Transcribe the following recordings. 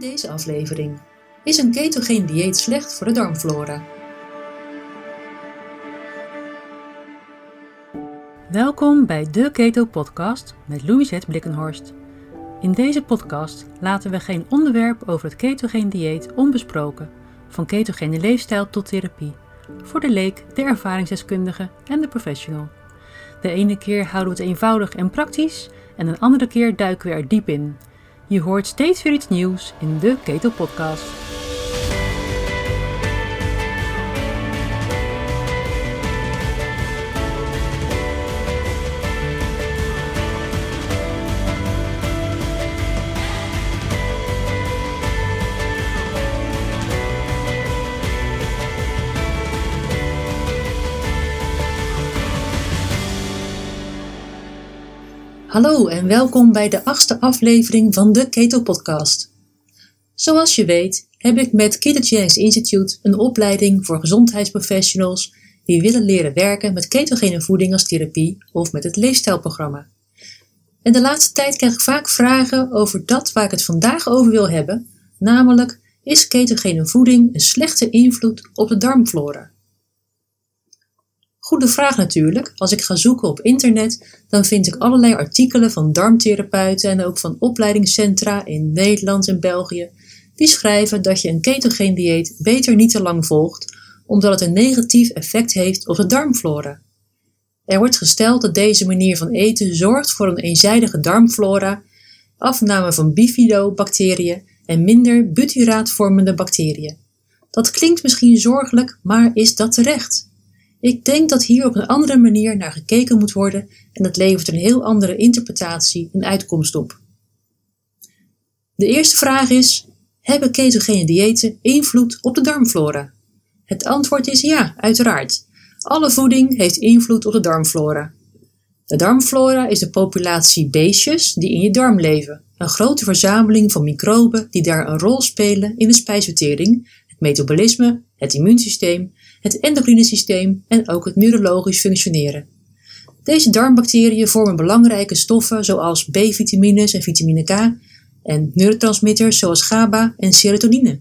deze aflevering. Is een ketogeen dieet slecht voor de darmflora? Welkom bij de Keto Podcast met Louisette Blikkenhorst. In deze podcast laten we geen onderwerp over het ketogeen dieet onbesproken, van ketogene leefstijl tot therapie, voor de leek, de ervaringsdeskundige en de professional. De ene keer houden we het eenvoudig en praktisch en een andere keer duiken we er diep in. Je hoort steeds weer iets nieuws in de Keto Podcast. Hallo en welkom bij de achtste aflevering van de Keto Podcast. Zoals je weet heb ik met Ketogenics Institute een opleiding voor gezondheidsprofessionals die willen leren werken met ketogene voeding als therapie of met het leefstijlprogramma. En de laatste tijd krijg ik vaak vragen over dat waar ik het vandaag over wil hebben, namelijk is ketogene voeding een slechte invloed op de darmflora? Goede vraag natuurlijk. Als ik ga zoeken op internet, dan vind ik allerlei artikelen van darmtherapeuten en ook van opleidingscentra in Nederland en België. Die schrijven dat je een ketogeen dieet beter niet te lang volgt, omdat het een negatief effect heeft op de darmflora. Er wordt gesteld dat deze manier van eten zorgt voor een eenzijdige darmflora, afname van bifidobacteriën en minder butyraatvormende bacteriën. Dat klinkt misschien zorgelijk, maar is dat terecht? Ik denk dat hier op een andere manier naar gekeken moet worden en dat levert een heel andere interpretatie en uitkomst op. De eerste vraag is: hebben ketogene diëten invloed op de darmflora? Het antwoord is ja, uiteraard. Alle voeding heeft invloed op de darmflora. De darmflora is de populatie beestjes die in je darm leven, een grote verzameling van microben die daar een rol spelen in de spijsvertering, het metabolisme, het immuunsysteem het endocrine systeem en ook het neurologisch functioneren. Deze darmbacteriën vormen belangrijke stoffen zoals B-vitamines en vitamine K en neurotransmitters zoals GABA en serotonine.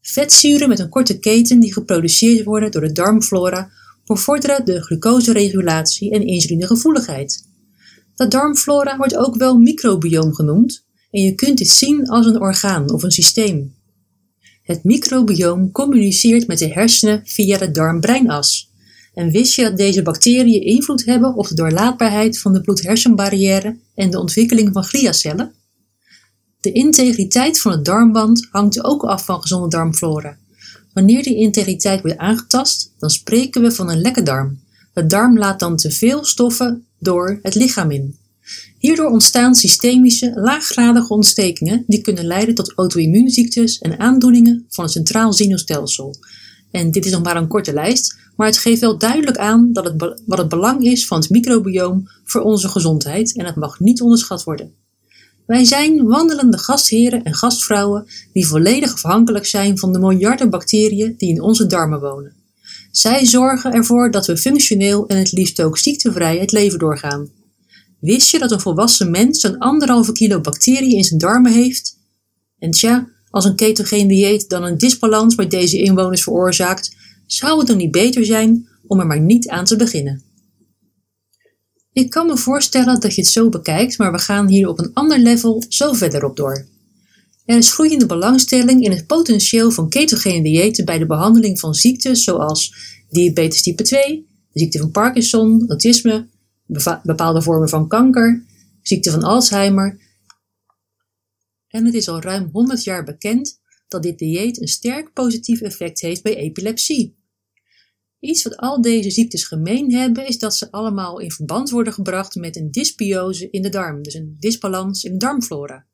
Vetzuren met een korte keten die geproduceerd worden door de darmflora bevorderen de glucoseregulatie en insulinegevoeligheid. De darmflora wordt ook wel microbioom genoemd en je kunt dit zien als een orgaan of een systeem. Het microbioom communiceert met de hersenen via de darm-breinas. En wist je dat deze bacteriën invloed hebben op de doorlaatbaarheid van de bloed-hersenbarrière en de ontwikkeling van gliacellen? De integriteit van het darmband hangt ook af van gezonde darmflora. Wanneer die integriteit wordt aangetast, dan spreken we van een lekke darm. De darm laat dan te veel stoffen door het lichaam in. Hierdoor ontstaan systemische, laaggradige ontstekingen die kunnen leiden tot auto-immuunziektes en aandoeningen van het centraal zenuwstelsel. En dit is nog maar een korte lijst, maar het geeft wel duidelijk aan dat het wat het belang is van het microbioom voor onze gezondheid en het mag niet onderschat worden. Wij zijn wandelende gastheren en gastvrouwen die volledig afhankelijk zijn van de miljarden bacteriën die in onze darmen wonen. Zij zorgen ervoor dat we functioneel en het liefst ook ziektevrij het leven doorgaan. Wist je dat een volwassen mens zo'n anderhalve kilo bacteriën in zijn darmen heeft? En tja, als een ketogeen dieet dan een disbalans bij deze inwoners veroorzaakt, zou het dan niet beter zijn om er maar niet aan te beginnen? Ik kan me voorstellen dat je het zo bekijkt, maar we gaan hier op een ander level zo verder op door. Er is groeiende belangstelling in het potentieel van ketogene diëten bij de behandeling van ziektes zoals diabetes type 2, de ziekte van Parkinson, autisme, bepaalde vormen van kanker, ziekte van Alzheimer. En het is al ruim 100 jaar bekend dat dit dieet een sterk positief effect heeft bij epilepsie. Iets wat al deze ziektes gemeen hebben, is dat ze allemaal in verband worden gebracht met een dysbiose in de darm, dus een disbalans in de darmflora.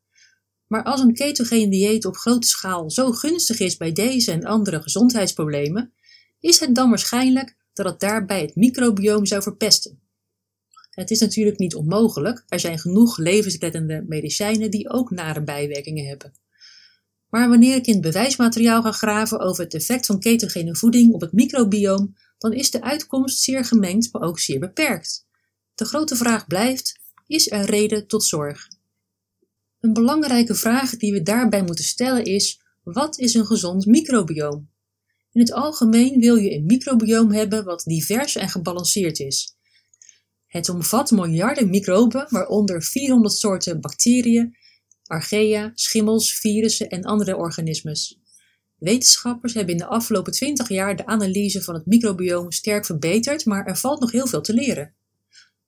Maar als een ketogene dieet op grote schaal zo gunstig is bij deze en andere gezondheidsproblemen, is het dan waarschijnlijk dat het daarbij het microbioom zou verpesten. Het is natuurlijk niet onmogelijk, er zijn genoeg levensreddende medicijnen die ook nare bijwerkingen hebben. Maar wanneer ik in het bewijsmateriaal ga graven over het effect van ketogene voeding op het microbioom, dan is de uitkomst zeer gemengd, maar ook zeer beperkt. De grote vraag blijft: is er reden tot zorg? Een belangrijke vraag die we daarbij moeten stellen is: wat is een gezond microbioom? In het algemeen wil je een microbioom hebben wat divers en gebalanceerd is. Het omvat miljarden microben, waaronder 400 soorten bacteriën, archaea, schimmels, virussen en andere organismes. Wetenschappers hebben in de afgelopen 20 jaar de analyse van het microbioom sterk verbeterd, maar er valt nog heel veel te leren.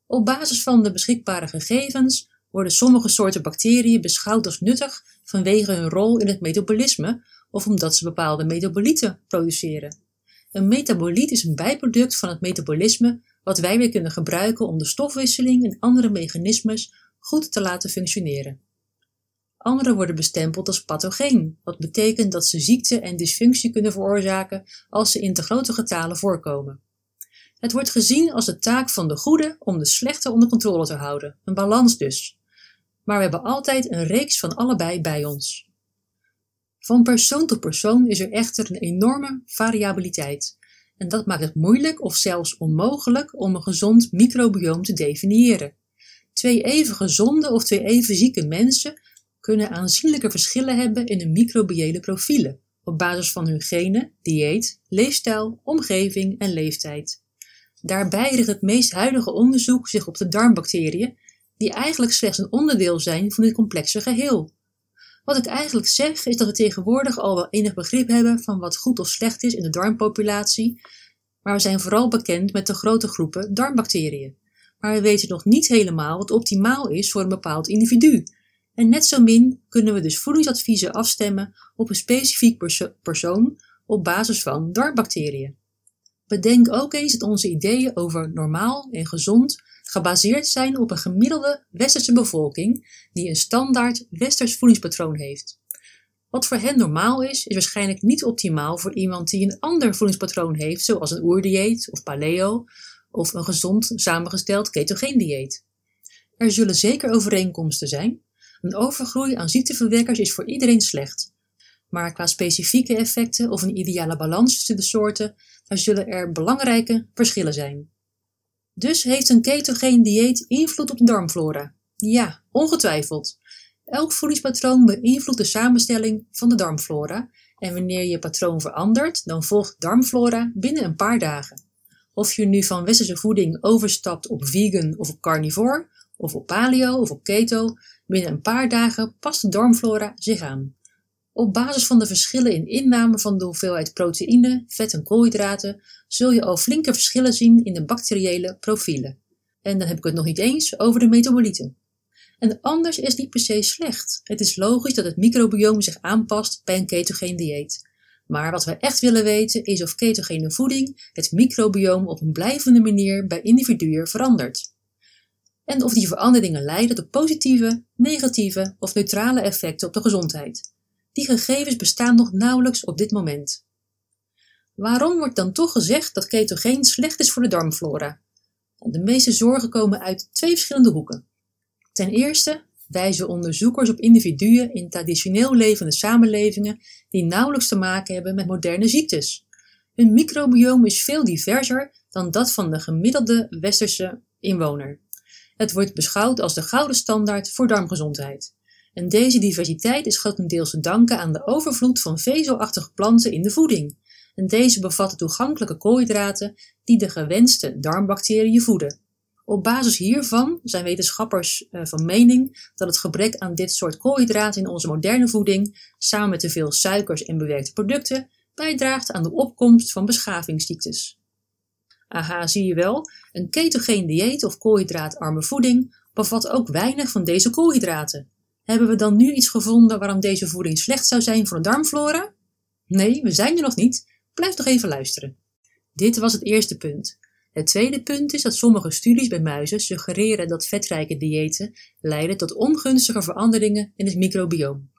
Op basis van de beschikbare gegevens worden sommige soorten bacteriën beschouwd als nuttig vanwege hun rol in het metabolisme of omdat ze bepaalde metabolieten produceren. Een metaboliet is een bijproduct van het metabolisme wat wij weer kunnen gebruiken om de stofwisseling en andere mechanismes goed te laten functioneren. Andere worden bestempeld als pathogeen, wat betekent dat ze ziekte en dysfunctie kunnen veroorzaken als ze in te grote getalen voorkomen. Het wordt gezien als de taak van de goede om de slechte onder controle te houden, een balans dus. Maar we hebben altijd een reeks van allebei bij ons. Van persoon tot persoon is er echter een enorme variabiliteit. En dat maakt het moeilijk of zelfs onmogelijk om een gezond microbioom te definiëren. Twee even gezonde of twee even zieke mensen kunnen aanzienlijke verschillen hebben in hun microbiële profielen op basis van hun genen, dieet, leefstijl, omgeving en leeftijd. Daarbij richt het meest huidige onderzoek zich op de darmbacteriën, die eigenlijk slechts een onderdeel zijn van dit complexe geheel. Wat ik eigenlijk zeg is dat we tegenwoordig al wel enig begrip hebben van wat goed of slecht is in de darmpopulatie, maar we zijn vooral bekend met de grote groepen darmbacteriën. Maar we weten nog niet helemaal wat optimaal is voor een bepaald individu. En net zo min kunnen we dus voedingsadviezen afstemmen op een specifiek persoon op basis van darmbacteriën. Bedenk ook eens dat onze ideeën over normaal en gezond gebaseerd zijn op een gemiddelde westerse bevolking die een standaard westers voedingspatroon heeft. Wat voor hen normaal is, is waarschijnlijk niet optimaal voor iemand die een ander voedingspatroon heeft, zoals een oerdieet of paleo of een gezond samengesteld ketogeen dieet. Er zullen zeker overeenkomsten zijn. Een overgroei aan ziekteverwekkers is voor iedereen slecht. Maar qua specifieke effecten of een ideale balans tussen de soorten, zullen er belangrijke verschillen zijn. Dus heeft een ketogeen dieet invloed op de darmflora? Ja, ongetwijfeld. Elk voedingspatroon beïnvloedt de samenstelling van de darmflora en wanneer je patroon verandert, dan volgt darmflora binnen een paar dagen. Of je nu van westerse voeding overstapt op vegan of op carnivore, of op paleo of op keto, binnen een paar dagen past de darmflora zich aan. Op basis van de verschillen in inname van de hoeveelheid proteïne, vet en koolhydraten zul je al flinke verschillen zien in de bacteriële profielen. En dan heb ik het nog niet eens over de metabolieten. En anders is niet per se slecht. Het is logisch dat het microbioom zich aanpast bij een ketogeen dieet. Maar wat we echt willen weten is of ketogene voeding het microbioom op een blijvende manier bij individuen verandert. En of die veranderingen leiden tot positieve, negatieve of neutrale effecten op de gezondheid. Die gegevens bestaan nog nauwelijks op dit moment. Waarom wordt dan toch gezegd dat ketogeen slecht is voor de darmflora? De meeste zorgen komen uit twee verschillende hoeken. Ten eerste wijzen onderzoekers op individuen in traditioneel levende samenlevingen die nauwelijks te maken hebben met moderne ziektes. Hun microbioom is veel diverser dan dat van de gemiddelde westerse inwoner. Het wordt beschouwd als de gouden standaard voor darmgezondheid. En deze diversiteit is grotendeels te danken aan de overvloed van vezelachtige planten in de voeding. En deze bevatten toegankelijke koolhydraten die de gewenste darmbacteriën voeden. Op basis hiervan zijn wetenschappers eh, van mening dat het gebrek aan dit soort koolhydraten in onze moderne voeding, samen met te veel suikers en bewerkte producten, bijdraagt aan de opkomst van beschavingsziektes. Aha, zie je wel, een ketogeen dieet of koolhydraatarme voeding bevat ook weinig van deze koolhydraten. Hebben we dan nu iets gevonden waarom deze voeding slecht zou zijn voor de darmflora? Nee, we zijn er nog niet. Blijf nog even luisteren. Dit was het eerste punt. Het tweede punt is dat sommige studies bij muizen suggereren dat vetrijke diëten leiden tot ongunstige veranderingen in het microbioom.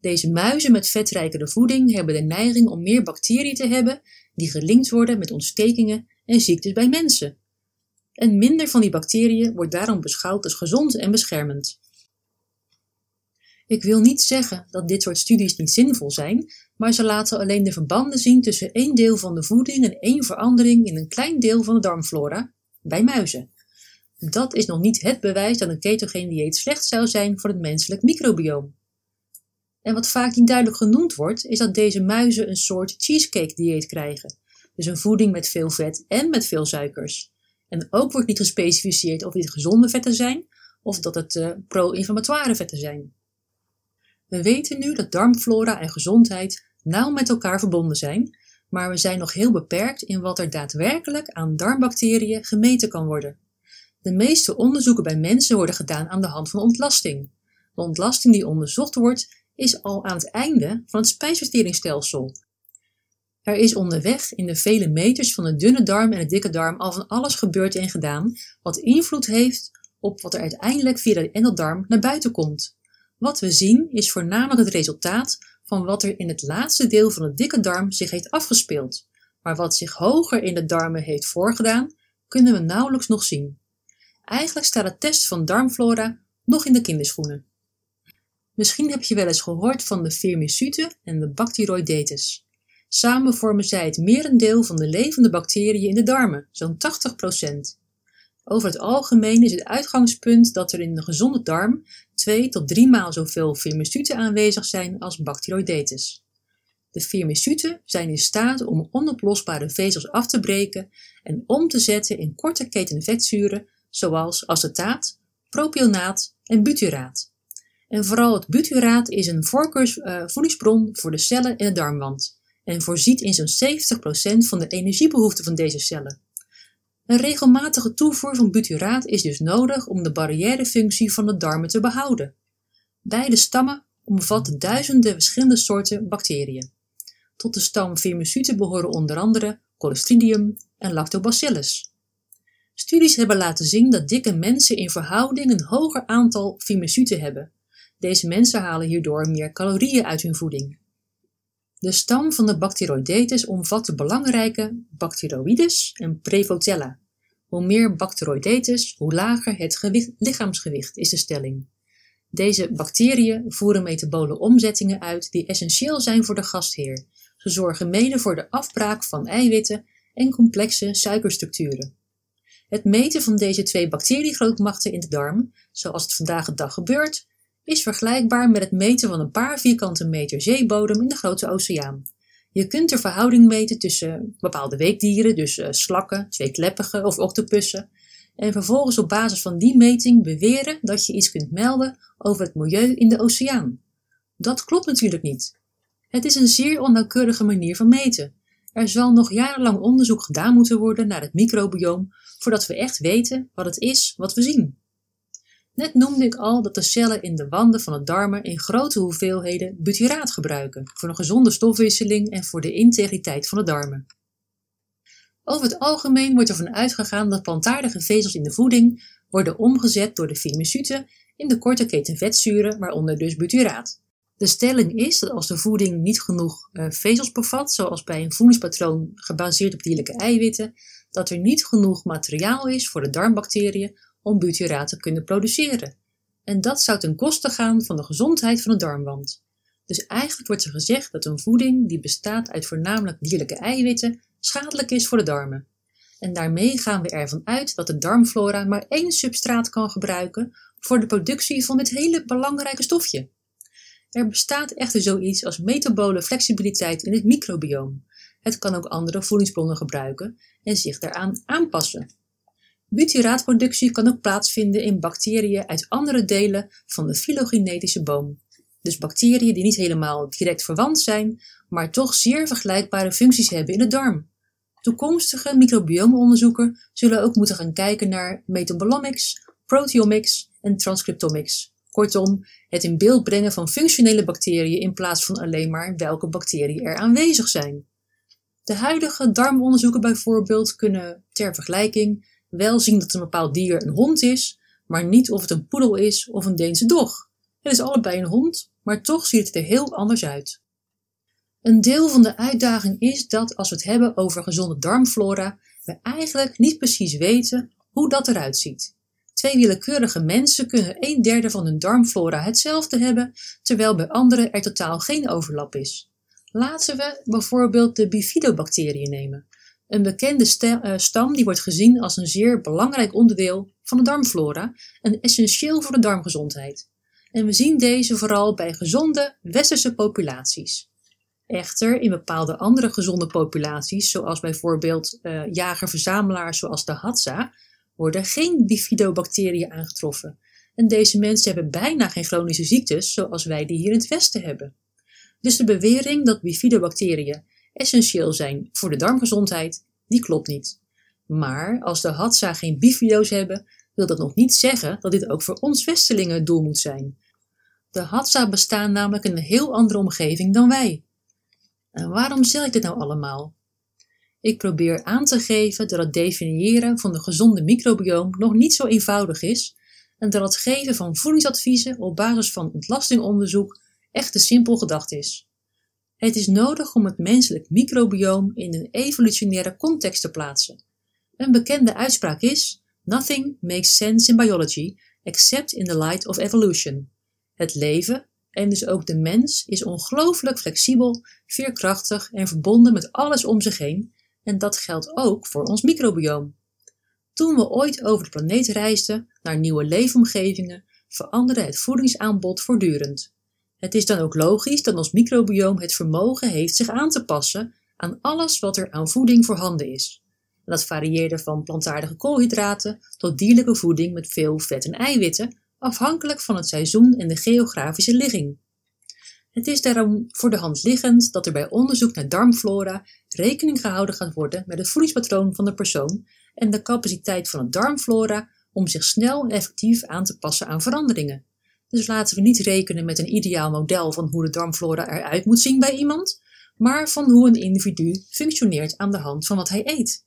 Deze muizen met vetrijkere voeding hebben de neiging om meer bacteriën te hebben die gelinkt worden met ontstekingen en ziektes bij mensen. En minder van die bacteriën wordt daarom beschouwd als gezond en beschermend. Ik wil niet zeggen dat dit soort studies niet zinvol zijn, maar ze laten alleen de verbanden zien tussen één deel van de voeding en één verandering in een klein deel van de darmflora bij muizen. Dat is nog niet het bewijs dat een ketogeen dieet slecht zou zijn voor het menselijk microbioom. En wat vaak niet duidelijk genoemd wordt, is dat deze muizen een soort cheesecake dieet krijgen. Dus een voeding met veel vet en met veel suikers. En ook wordt niet gespecificeerd of dit gezonde vetten zijn of dat het uh, pro-inflammatoire vetten zijn. We weten nu dat darmflora en gezondheid nauw met elkaar verbonden zijn, maar we zijn nog heel beperkt in wat er daadwerkelijk aan darmbacteriën gemeten kan worden. De meeste onderzoeken bij mensen worden gedaan aan de hand van ontlasting. De ontlasting die onderzocht wordt, is al aan het einde van het spijsverteringsstelsel. Er is onderweg in de vele meters van de dunne darm en de dikke darm al van alles gebeurd en gedaan, wat invloed heeft op wat er uiteindelijk via de endeldarm naar buiten komt. Wat we zien is voornamelijk het resultaat van wat er in het laatste deel van de dikke darm zich heeft afgespeeld, maar wat zich hoger in de darmen heeft voorgedaan, kunnen we nauwelijks nog zien. Eigenlijk staat de test van darmflora nog in de kinderschoenen. Misschien heb je wel eens gehoord van de Firmicutes en de Bacteroidetes. Samen vormen zij het merendeel van de levende bacteriën in de darmen, zo'n 80%. Over het algemeen is het uitgangspunt dat er in de gezonde darm twee tot drie maal zoveel firmicuten aanwezig zijn als Bacteroidetes. De firmicuten zijn in staat om onoplosbare vezels af te breken en om te zetten in korte keten vetzuren zoals acetaat, propionaat en butyraat. En vooral het butyraat is een voorkeursvoedingsbron uh, voor de cellen in de darmwand en voorziet in zo'n 70% van de energiebehoeften van deze cellen. Een regelmatige toevoer van butyraat is dus nodig om de barrièrefunctie van de darmen te behouden. Beide stammen omvatten duizenden verschillende soorten bacteriën. Tot de stam Firmicutes behoren onder andere Clostridium en Lactobacillus. Studies hebben laten zien dat dikke mensen in verhouding een hoger aantal Firmicutes hebben. Deze mensen halen hierdoor meer calorieën uit hun voeding. De stam van de Bacteroidetes omvat de belangrijke Bacteroides en Prevotella. Hoe meer Bacteroidetes, hoe lager het gewicht, lichaamsgewicht, is de stelling. Deze bacteriën voeren metabole omzettingen uit die essentieel zijn voor de gastheer. Ze zorgen mede voor de afbraak van eiwitten en complexe suikerstructuren. Het meten van deze twee bacteriegrootmachten in de darm, zoals het vandaag de dag gebeurt, is vergelijkbaar met het meten van een paar vierkante meter zeebodem in de grote oceaan. Je kunt de verhouding meten tussen bepaalde weekdieren, dus uh, slakken, tweekleppige of octopussen, en vervolgens op basis van die meting beweren dat je iets kunt melden over het milieu in de oceaan. Dat klopt natuurlijk niet. Het is een zeer onnauwkeurige manier van meten. Er zal nog jarenlang onderzoek gedaan moeten worden naar het microbioom voordat we echt weten wat het is wat we zien. Net noemde ik al dat de cellen in de wanden van het darmen in grote hoeveelheden butyraat gebruiken voor een gezonde stofwisseling en voor de integriteit van de darmen. Over het algemeen wordt ervan uitgegaan dat plantaardige vezels in de voeding worden omgezet door de firmicuten in de korte keten vetzuren, waaronder dus butyraat. De stelling is dat als de voeding niet genoeg uh, vezels bevat, zoals bij een voedingspatroon gebaseerd op dierlijke eiwitten, dat er niet genoeg materiaal is voor de darmbacteriën om butyraat te kunnen produceren. En dat zou ten koste gaan van de gezondheid van de darmwand. Dus eigenlijk wordt er gezegd dat een voeding die bestaat uit voornamelijk dierlijke eiwitten schadelijk is voor de darmen. En daarmee gaan we ervan uit dat de darmflora maar één substraat kan gebruiken voor de productie van dit hele belangrijke stofje. Er bestaat echter zoiets als metabole flexibiliteit in het microbioom. Het kan ook andere voedingsbronnen gebruiken en zich daaraan aanpassen. Butyraatproductie kan ook plaatsvinden in bacteriën uit andere delen van de filogenetische boom. Dus bacteriën die niet helemaal direct verwant zijn, maar toch zeer vergelijkbare functies hebben in de darm. Toekomstige microbiomonderzoeken zullen ook moeten gaan kijken naar metabolomics, proteomics en transcriptomics. Kortom, het in beeld brengen van functionele bacteriën in plaats van alleen maar welke bacteriën er aanwezig zijn. De huidige darmonderzoeken bijvoorbeeld kunnen ter vergelijking wel zien dat een bepaald dier een hond is, maar niet of het een poedel is of een Deense dog. Het is allebei een hond, maar toch ziet het er heel anders uit. Een deel van de uitdaging is dat als we het hebben over gezonde darmflora, we eigenlijk niet precies weten hoe dat eruit ziet. Twee willekeurige mensen kunnen een derde van hun darmflora hetzelfde hebben, terwijl bij anderen er totaal geen overlap is. Laten we bijvoorbeeld de bifidobacteriën nemen. Een bekende eh, stam die wordt gezien als een zeer belangrijk onderdeel van de darmflora en essentieel voor de darmgezondheid. En we zien deze vooral bij gezonde westerse populaties. Echter, in bepaalde andere gezonde populaties, zoals bijvoorbeeld uh, jager-verzamelaars zoals de Hadza, worden geen bifidobacteriën aangetroffen. En deze mensen hebben bijna geen chronische ziektes zoals wij die hier in het Westen hebben. Dus de bewering dat bifidobacteriën essentieel zijn voor de darmgezondheid, die klopt niet. Maar als de Hadza geen bifido's hebben, wil dat nog niet zeggen dat dit ook voor ons Westelingen het doel moet zijn. De Hadza bestaan namelijk in een heel andere omgeving dan wij. En waarom zeg ik dit nou allemaal? Ik probeer aan te geven dat het definiëren van de gezonde microbioom nog niet zo eenvoudig is en dat het geven van voedingsadviezen op basis van ontlastingonderzoek echt te simpel gedacht is. Het is nodig om het menselijk microbioom in een evolutionaire context te plaatsen. Een bekende uitspraak is: Nothing makes sense in biology except in the light of evolution. Het leven, en dus ook de mens, is ongelooflijk flexibel, veerkrachtig en verbonden met alles om zich heen, en dat geldt ook voor ons microbioom. Toen we ooit over de planeet reisden naar nieuwe leefomgevingen, veranderde het voedingsaanbod voortdurend. Het is dan ook logisch dat ons microbioom het vermogen heeft zich aan te passen aan alles wat er aan voeding voorhanden is. dat varieerde van plantaardige koolhydraten tot dierlijke voeding met veel vet en eiwitten, afhankelijk van het seizoen en de geografische ligging. Het is daarom voor de hand liggend dat er bij onderzoek naar darmflora rekening gehouden gaat worden met het voedingspatroon van de persoon en de capaciteit van het darmflora om zich snel en effectief aan te passen aan veranderingen. Dus laten we niet rekenen met een ideaal model van hoe de darmflora eruit moet zien bij iemand, maar van hoe een individu functioneert aan de hand van wat hij eet.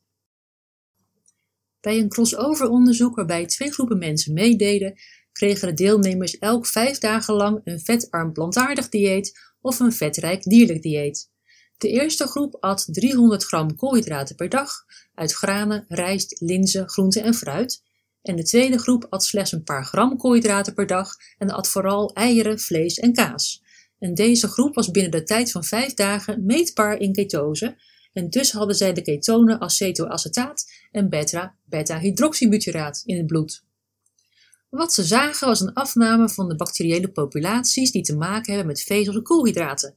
Bij een crossover onderzoek waarbij twee groepen mensen meededen, kregen de deelnemers elk vijf dagen lang een vetarm plantaardig dieet of een vetrijk dierlijk dieet. De eerste groep at 300 gram koolhydraten per dag uit granen, rijst, linzen, groenten en fruit. En de tweede groep at slechts een paar gram koolhydraten per dag en at vooral eieren, vlees en kaas. En deze groep was binnen de tijd van vijf dagen meetbaar in ketose en dus hadden zij de ketonen acetoacetaat en beta-hydroxybutiraat in het bloed. Wat ze zagen was een afname van de bacteriële populaties die te maken hebben met vezels en koolhydraten.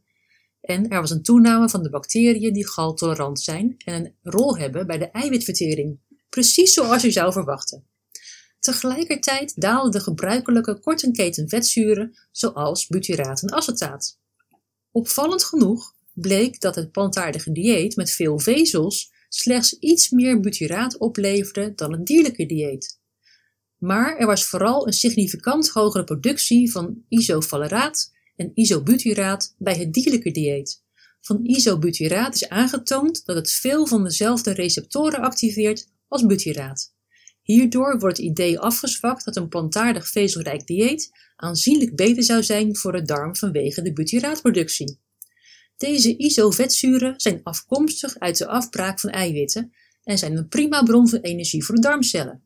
En er was een toename van de bacteriën die galtolerant zijn en een rol hebben bij de eiwitvertering, precies zoals je zou verwachten. Tegelijkertijd daalden de gebruikelijke korte keten vetzuren zoals butyraat en acetaat. Opvallend genoeg bleek dat het plantaardige dieet met veel vezels slechts iets meer butyraat opleverde dan het dierlijke dieet. Maar er was vooral een significant hogere productie van isovaleraat en isobutyraat bij het dierlijke dieet. Van isobutyraat is aangetoond dat het veel van dezelfde receptoren activeert als butyraat. Hierdoor wordt het idee afgezwakt dat een plantaardig vezelrijk dieet aanzienlijk beter zou zijn voor de darm vanwege de butyraatproductie. Deze isovetzuren zijn afkomstig uit de afbraak van eiwitten en zijn een prima bron van energie voor de darmcellen.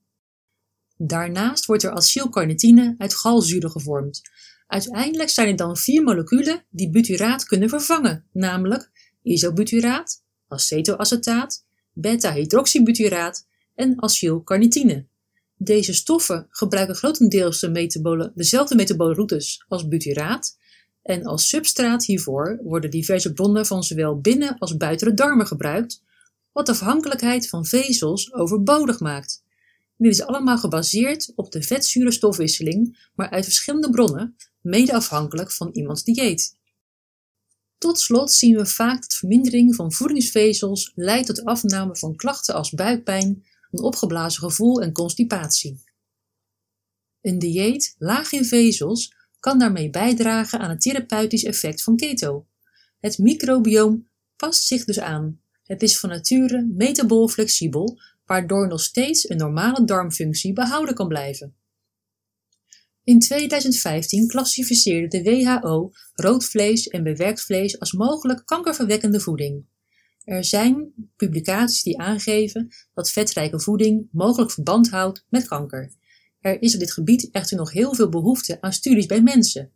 Daarnaast wordt er acylcarnitine uit galzuren gevormd. Uiteindelijk zijn er dan vier moleculen die butyraat kunnen vervangen, namelijk isobutyraat, acetoacetaat, beta-hydroxybutyraat en acylcarnitine. Deze stoffen gebruiken grotendeels de metabole, dezelfde metabole routes als butyraat en als substraat hiervoor worden diverse bronnen van zowel binnen als buiten de darmen gebruikt, wat de afhankelijkheid van vezels overbodig maakt. Dit is allemaal gebaseerd op de vetzure stofwisseling, maar uit verschillende bronnen, mede afhankelijk van iemands dieet. Tot slot zien we vaak dat vermindering van voedingsvezels leidt tot afname van klachten als buikpijn, een opgeblazen gevoel en constipatie. Een dieet laag in vezels kan daarmee bijdragen aan het therapeutisch effect van keto. Het microbioom past zich dus aan. Het is van nature metabool flexibel, waardoor nog steeds een normale darmfunctie behouden kan blijven. In 2015 klassificeerde de WHO rood vlees en bewerkt vlees als mogelijk kankerverwekkende voeding. Er zijn publicaties die aangeven dat vetrijke voeding mogelijk verband houdt met kanker. Er is op dit gebied echter nog heel veel behoefte aan studies bij mensen.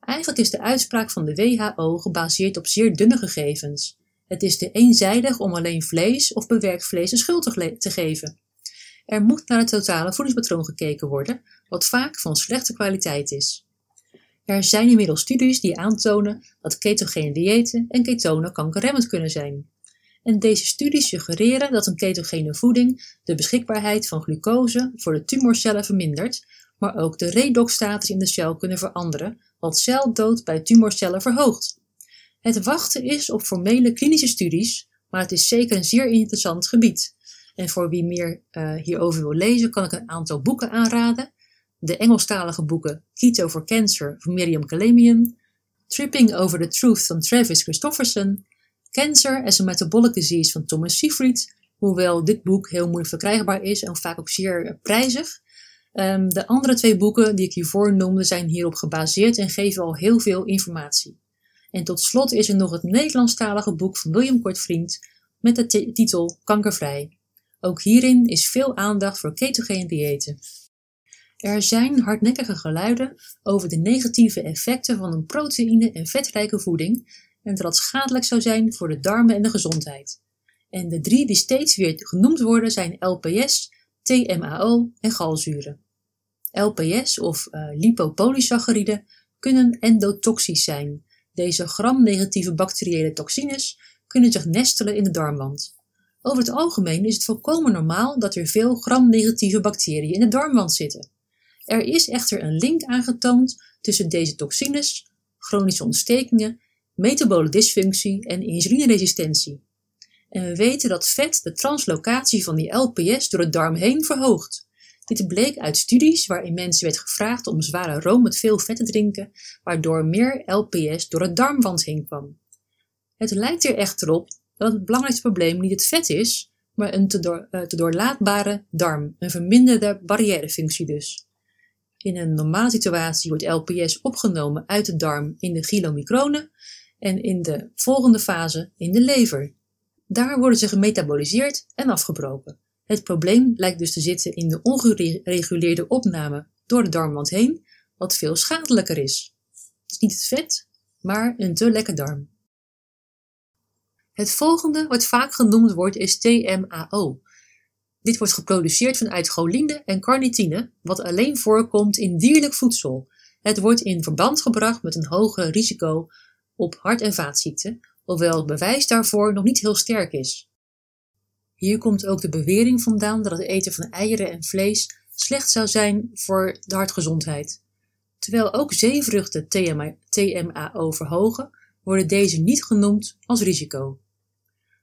Eigenlijk is de uitspraak van de WHO gebaseerd op zeer dunne gegevens. Het is te eenzijdig om alleen vlees of bewerkt vlees de schuld te geven. Er moet naar het totale voedingspatroon gekeken worden, wat vaak van slechte kwaliteit is. Er zijn inmiddels studies die aantonen dat ketogene diëten en ketonen kankerremmend kunnen zijn. En deze studies suggereren dat een ketogene voeding de beschikbaarheid van glucose voor de tumorcellen vermindert, maar ook de redoxstatus in de cel kunnen veranderen, wat celdood bij tumorcellen verhoogt. Het wachten is op formele klinische studies, maar het is zeker een zeer interessant gebied. En voor wie meer uh, hierover wil lezen, kan ik een aantal boeken aanraden. De Engelstalige boeken Keto for Cancer van Miriam Kalemian, Tripping Over the Truth van Travis Christofferson, Cancer as a Metabolic Disease van Thomas Seyfried, hoewel dit boek heel moeilijk verkrijgbaar is en vaak ook zeer prijzig. Um, de andere twee boeken die ik hiervoor noemde zijn hierop gebaseerd en geven al heel veel informatie. En tot slot is er nog het Nederlandstalige boek van William Kortvriend met de titel Kankervrij. Ook hierin is veel aandacht voor ketogene diëten. Er zijn hardnekkige geluiden over de negatieve effecten van een proteïne- en vetrijke voeding en dat schadelijk zou zijn voor de darmen en de gezondheid. En de drie die steeds weer genoemd worden zijn LPS, TMAO en galzuren. LPS of uh, lipopolysacchariden kunnen endotoxisch zijn. Deze gram-negatieve bacteriële toxines kunnen zich nestelen in de darmwand. Over het algemeen is het volkomen normaal dat er veel gram-negatieve bacteriën in de darmwand zitten. Er is echter een link aangetoond tussen deze toxines, chronische ontstekingen, metabole dysfunctie en insulineresistentie. En we weten dat vet de translocatie van die LPS door de darm heen verhoogt. Dit bleek uit studies waarin mensen werd gevraagd om zware room met veel vet te drinken, waardoor meer LPS door de darmwand heen kwam. Het lijkt er echter op dat het belangrijkste probleem niet het vet is, maar een te, uh, te doorlaatbare darm, een verminderde barrièrefunctie dus. In een normale situatie wordt LPS opgenomen uit de darm in de chylomicronen en in de volgende fase in de lever. Daar worden ze gemetaboliseerd en afgebroken. Het probleem lijkt dus te zitten in de ongereguleerde opname door de darmwand heen, wat veel schadelijker is. Het is niet het vet, maar een te lekke darm. Het volgende wat vaak genoemd wordt is TMAO. Dit wordt geproduceerd vanuit choline en carnitine, wat alleen voorkomt in dierlijk voedsel. Het wordt in verband gebracht met een hoger risico op hart- en vaatziekten, hoewel het bewijs daarvoor nog niet heel sterk is. Hier komt ook de bewering vandaan dat het eten van eieren en vlees slecht zou zijn voor de hartgezondheid. Terwijl ook zeevruchten TMAO verhogen, worden deze niet genoemd als risico.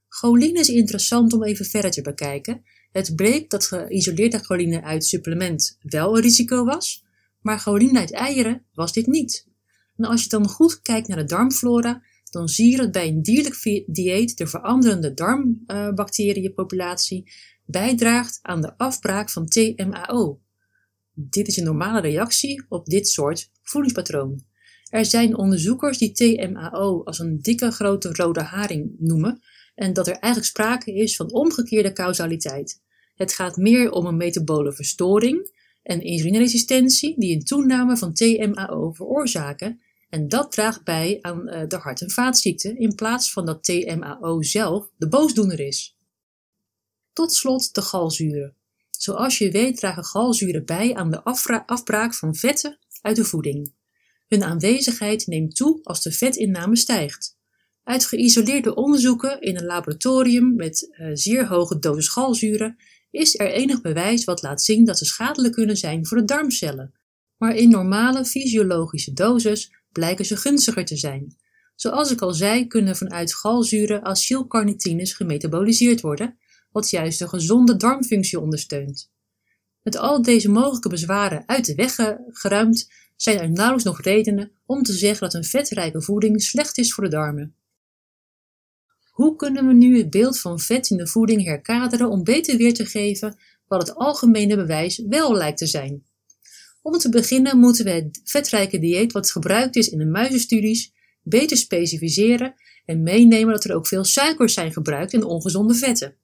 Choline is interessant om even verder te bekijken. Het bleek dat geïsoleerde choline uit supplement wel een risico was, maar choline uit eieren was dit niet. En als je dan goed kijkt naar de darmflora, dan zie je dat bij een dierlijk dieet de veranderende darmbacteriënpopulatie bijdraagt aan de afbraak van TMAO. Dit is een normale reactie op dit soort voedingspatroon. Er zijn onderzoekers die TMAO als een dikke grote rode haring noemen en dat er eigenlijk sprake is van omgekeerde causaliteit. Het gaat meer om een metabole verstoring en insulineresistentie die een toename van TMAO veroorzaken en dat draagt bij aan eh, de hart- en vaatziekten in plaats van dat TMAO zelf de boosdoener is. Tot slot de galzuren. Zoals je weet dragen galzuren bij aan de afbraak van vetten uit de voeding. Hun aanwezigheid neemt toe als de vetinname stijgt. Uit geïsoleerde onderzoeken in een laboratorium met uh, zeer hoge dosis galzuren is er enig bewijs wat laat zien dat ze schadelijk kunnen zijn voor de darmcellen. Maar in normale fysiologische doses blijken ze gunstiger te zijn. Zoals ik al zei, kunnen vanuit galzuren acylcarnitines gemetaboliseerd worden, wat juist de gezonde darmfunctie ondersteunt. Met al deze mogelijke bezwaren uit de weg geruimd, zijn er nauwelijks nog redenen om te zeggen dat een vetrijke voeding slecht is voor de darmen. Hoe kunnen we nu het beeld van vet in de voeding herkaderen om beter weer te geven wat het algemene bewijs wel lijkt te zijn? Om te beginnen moeten we het vetrijke dieet wat gebruikt is in de muizenstudies beter specificeren en meenemen dat er ook veel suikers zijn gebruikt in ongezonde vetten.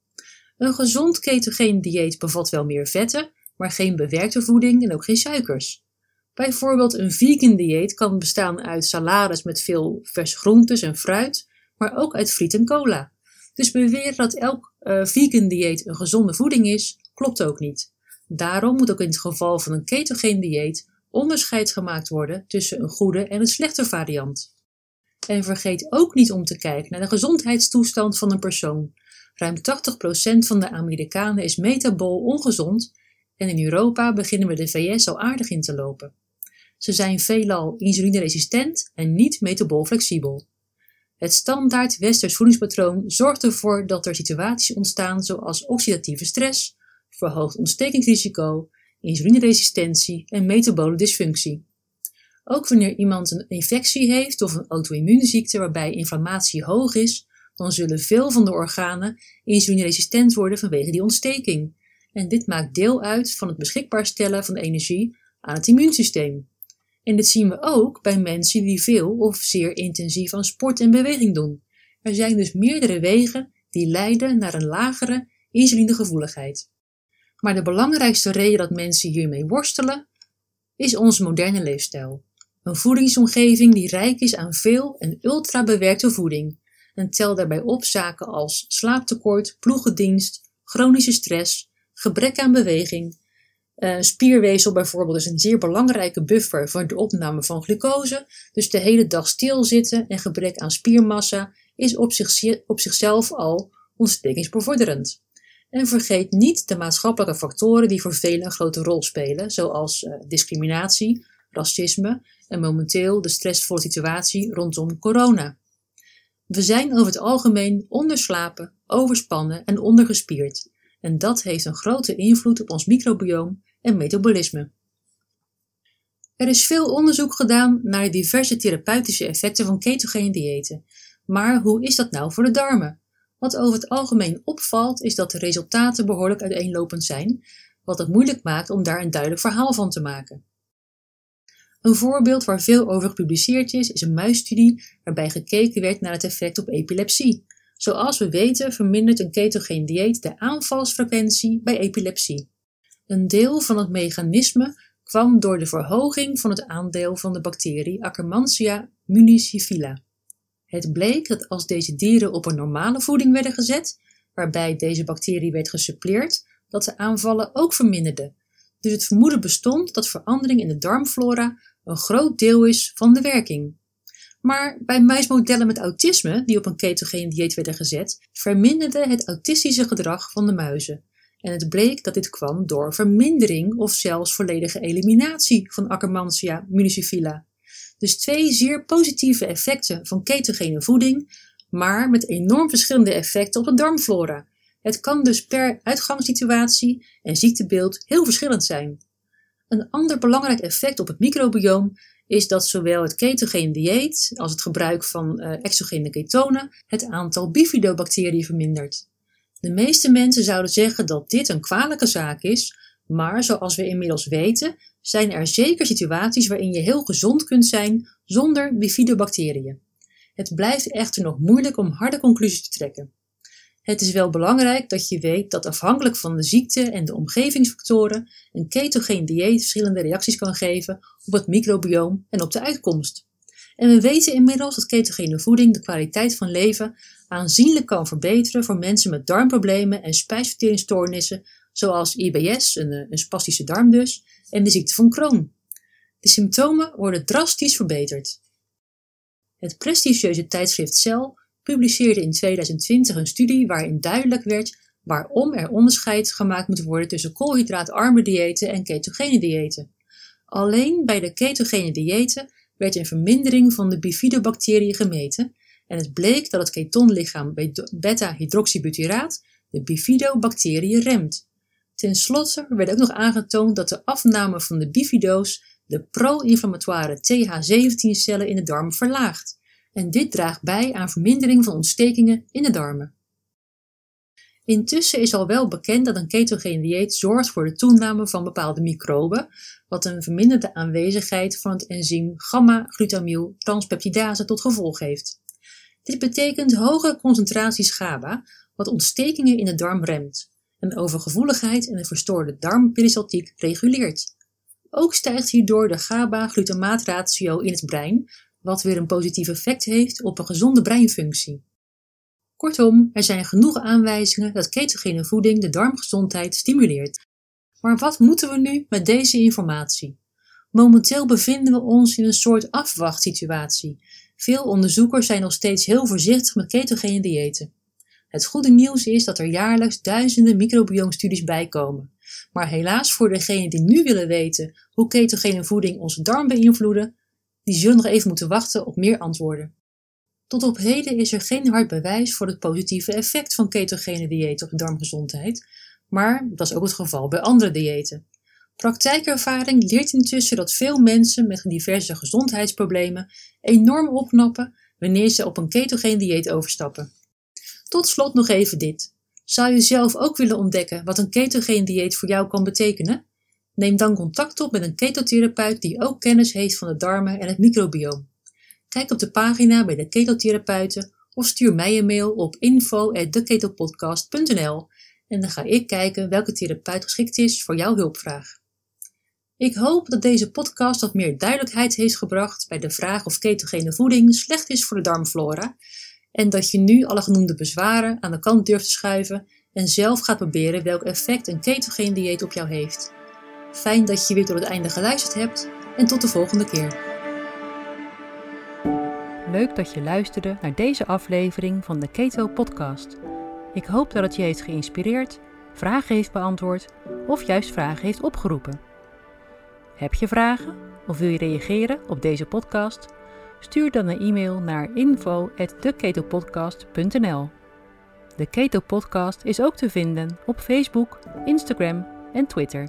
Een gezond ketogeen dieet bevat wel meer vetten, maar geen bewerkte voeding en ook geen suikers. Bijvoorbeeld een vegan dieet kan bestaan uit salades met veel verse groentes en fruit, maar ook uit friet en cola. Dus beweren dat elk uh, vegan dieet een gezonde voeding is, klopt ook niet. Daarom moet ook in het geval van een ketogeen dieet onderscheid gemaakt worden tussen een goede en een slechte variant. En vergeet ook niet om te kijken naar de gezondheidstoestand van een persoon. Ruim 80% van de Amerikanen is metabool ongezond en in Europa beginnen we de VS al aardig in te lopen. Ze zijn veelal insulineresistent en niet metaboolflexibel. Het standaard westers voedingspatroon zorgt ervoor dat er situaties ontstaan zoals oxidatieve stress, verhoogd ontstekingsrisico, insulineresistentie en metabole dysfunctie. Ook wanneer iemand een infectie heeft of een auto-immuunziekte waarbij inflammatie hoog is, dan zullen veel van de organen insulineresistent worden vanwege die ontsteking. En dit maakt deel uit van het beschikbaar stellen van energie aan het immuunsysteem. En dit zien we ook bij mensen die veel of zeer intensief aan sport en beweging doen. Er zijn dus meerdere wegen die leiden naar een lagere insulinegevoeligheid. Maar de belangrijkste reden dat mensen hiermee worstelen, is onze moderne leefstijl. Een voedingsomgeving die rijk is aan veel en ultra bewerkte voeding en tel daarbij op zaken als slaaptekort, ploegendienst, chronische stress, gebrek aan beweging. Uh, spierweefsel bijvoorbeeld is een zeer belangrijke buffer voor de opname van glucose, dus de hele dag stilzitten en gebrek aan spiermassa is op, zich, op zichzelf al ontstekingsbevorderend. En vergeet niet de maatschappelijke factoren die voor velen een grote rol spelen, zoals uh, discriminatie, racisme en momenteel de stressvolle situatie rondom corona. We zijn over het algemeen onderslapen, overspannen en ondergespierd. En dat heeft een grote invloed op ons microbioom en metabolisme. Er is veel onderzoek gedaan naar diverse therapeutische effecten van ketogene diëten. Maar hoe is dat nou voor de darmen? Wat over het algemeen opvalt is dat de resultaten behoorlijk uiteenlopend zijn, wat het moeilijk maakt om daar een duidelijk verhaal van te maken. Een voorbeeld waar veel over gepubliceerd is, is een muisstudie waarbij gekeken werd naar het effect op epilepsie. Zoals we weten vermindert een ketogeen dieet de aanvalsfrequentie bij epilepsie. Een deel van het mechanisme kwam door de verhoging van het aandeel van de bacterie Akkermansia municiphala. Het bleek dat als deze dieren op een normale voeding werden gezet, waarbij deze bacterie werd gesuppleerd, dat de aanvallen ook verminderden. Dus het vermoeden bestond dat verandering in de darmflora een groot deel is van de werking. Maar bij muismodellen met autisme, die op een ketogeen dieet werden gezet, verminderde het autistische gedrag van de muizen. En het bleek dat dit kwam door vermindering of zelfs volledige eliminatie van Akkermansia municiphala. Dus twee zeer positieve effecten van ketogene voeding, maar met enorm verschillende effecten op de darmflora. Het kan dus per uitgangssituatie en ziektebeeld heel verschillend zijn. Een ander belangrijk effect op het microbioom is dat zowel het ketogene dieet als het gebruik van uh, exogene ketonen het aantal bifidobacteriën vermindert. De meeste mensen zouden zeggen dat dit een kwalijke zaak is, maar zoals we inmiddels weten, zijn er zeker situaties waarin je heel gezond kunt zijn zonder bifidobacteriën. Het blijft echter nog moeilijk om harde conclusies te trekken. Het is wel belangrijk dat je weet dat afhankelijk van de ziekte en de omgevingsfactoren een ketogeen dieet verschillende reacties kan geven op het microbioom en op de uitkomst. En we weten inmiddels dat ketogene voeding de kwaliteit van leven aanzienlijk kan verbeteren voor mensen met darmproblemen en spijsverteringsstoornissen zoals IBS, een, een spastische darm dus, en de ziekte van Crohn. De symptomen worden drastisch verbeterd. Het prestigieuze tijdschrift Cell publiceerde in 2020 een studie waarin duidelijk werd waarom er onderscheid gemaakt moet worden tussen koolhydraatarme diëten en ketogene diëten. Alleen bij de ketogene diëten werd een vermindering van de bifidobacteriën gemeten en het bleek dat het ketonlichaam beta-hydroxybutyraat de bifidobacteriën remt. Ten slotte werd ook nog aangetoond dat de afname van de bifido's de pro-inflammatoire TH17-cellen in de darm verlaagt en dit draagt bij aan vermindering van ontstekingen in de darmen. Intussen is al wel bekend dat een ketogeen dieet zorgt voor de toename van bepaalde microben, wat een verminderde aanwezigheid van het enzym gamma-glutamyl transpeptidase tot gevolg heeft. Dit betekent hoge concentraties GABA, wat ontstekingen in de darm remt, en overgevoeligheid en een verstoorde darmperistaltiek reguleert. Ook stijgt hierdoor de GABA-glutamaatratio in het brein, wat weer een positief effect heeft op een gezonde breinfunctie. Kortom, er zijn genoeg aanwijzingen dat ketogene voeding de darmgezondheid stimuleert. Maar wat moeten we nu met deze informatie? Momenteel bevinden we ons in een soort afwachtsituatie. Veel onderzoekers zijn nog steeds heel voorzichtig met ketogene diëten. Het goede nieuws is dat er jaarlijks duizenden microbioomstudies bijkomen. Maar helaas voor degenen die nu willen weten hoe ketogene voeding onze darm beïnvloeden, die zullen nog even moeten wachten op meer antwoorden. Tot op heden is er geen hard bewijs voor het positieve effect van ketogene diëten op de darmgezondheid, maar dat is ook het geval bij andere diëten. Praktijkervaring leert intussen dat veel mensen met diverse gezondheidsproblemen enorm opknappen wanneer ze op een ketogeen dieet overstappen. Tot slot nog even dit. Zou je zelf ook willen ontdekken wat een ketogeen dieet voor jou kan betekenen? Neem dan contact op met een ketotherapeut die ook kennis heeft van de darmen en het microbioom. Kijk op de pagina bij de ketotherapeuten of stuur mij een mail op info@deketopodcast.nl en dan ga ik kijken welke therapeut geschikt is voor jouw hulpvraag. Ik hoop dat deze podcast wat meer duidelijkheid heeft gebracht bij de vraag of ketogene voeding slecht is voor de darmflora en dat je nu alle genoemde bezwaren aan de kant durft te schuiven en zelf gaat proberen welk effect een ketogene dieet op jou heeft. Fijn dat je weer tot het einde geluisterd hebt en tot de volgende keer. Leuk dat je luisterde naar deze aflevering van de Keto Podcast. Ik hoop dat het je heeft geïnspireerd, vragen heeft beantwoord of juist vragen heeft opgeroepen. Heb je vragen of wil je reageren op deze podcast? Stuur dan een e-mail naar info@deketopodcast.nl. De Keto Podcast is ook te vinden op Facebook, Instagram en Twitter.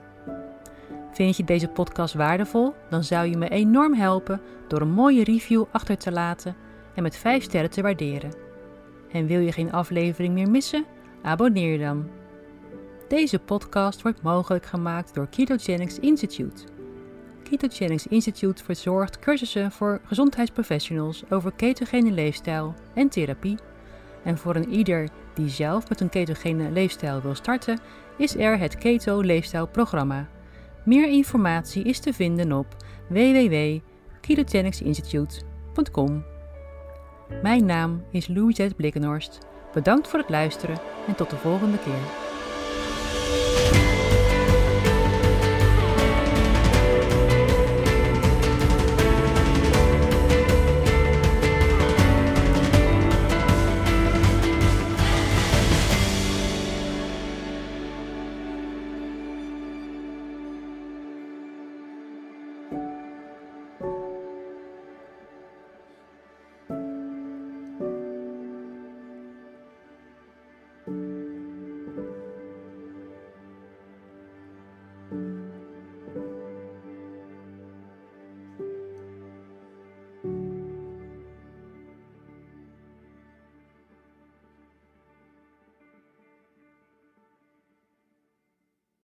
Vind je deze podcast waardevol? Dan zou je me enorm helpen door een mooie review achter te laten en met 5 sterren te waarderen. En wil je geen aflevering meer missen? Abonneer dan. Deze podcast wordt mogelijk gemaakt door Ketogenics Institute. Ketogenics Institute verzorgt cursussen voor gezondheidsprofessionals over ketogene leefstijl en therapie. En voor een ieder die zelf met een ketogene leefstijl wil starten, is er het Keto Leefstijlprogramma. Meer informatie is te vinden op www.ketogenicsinstitute.com. Mijn naam is Louisette Blikkenhorst. Bedankt voor het luisteren en tot de volgende keer.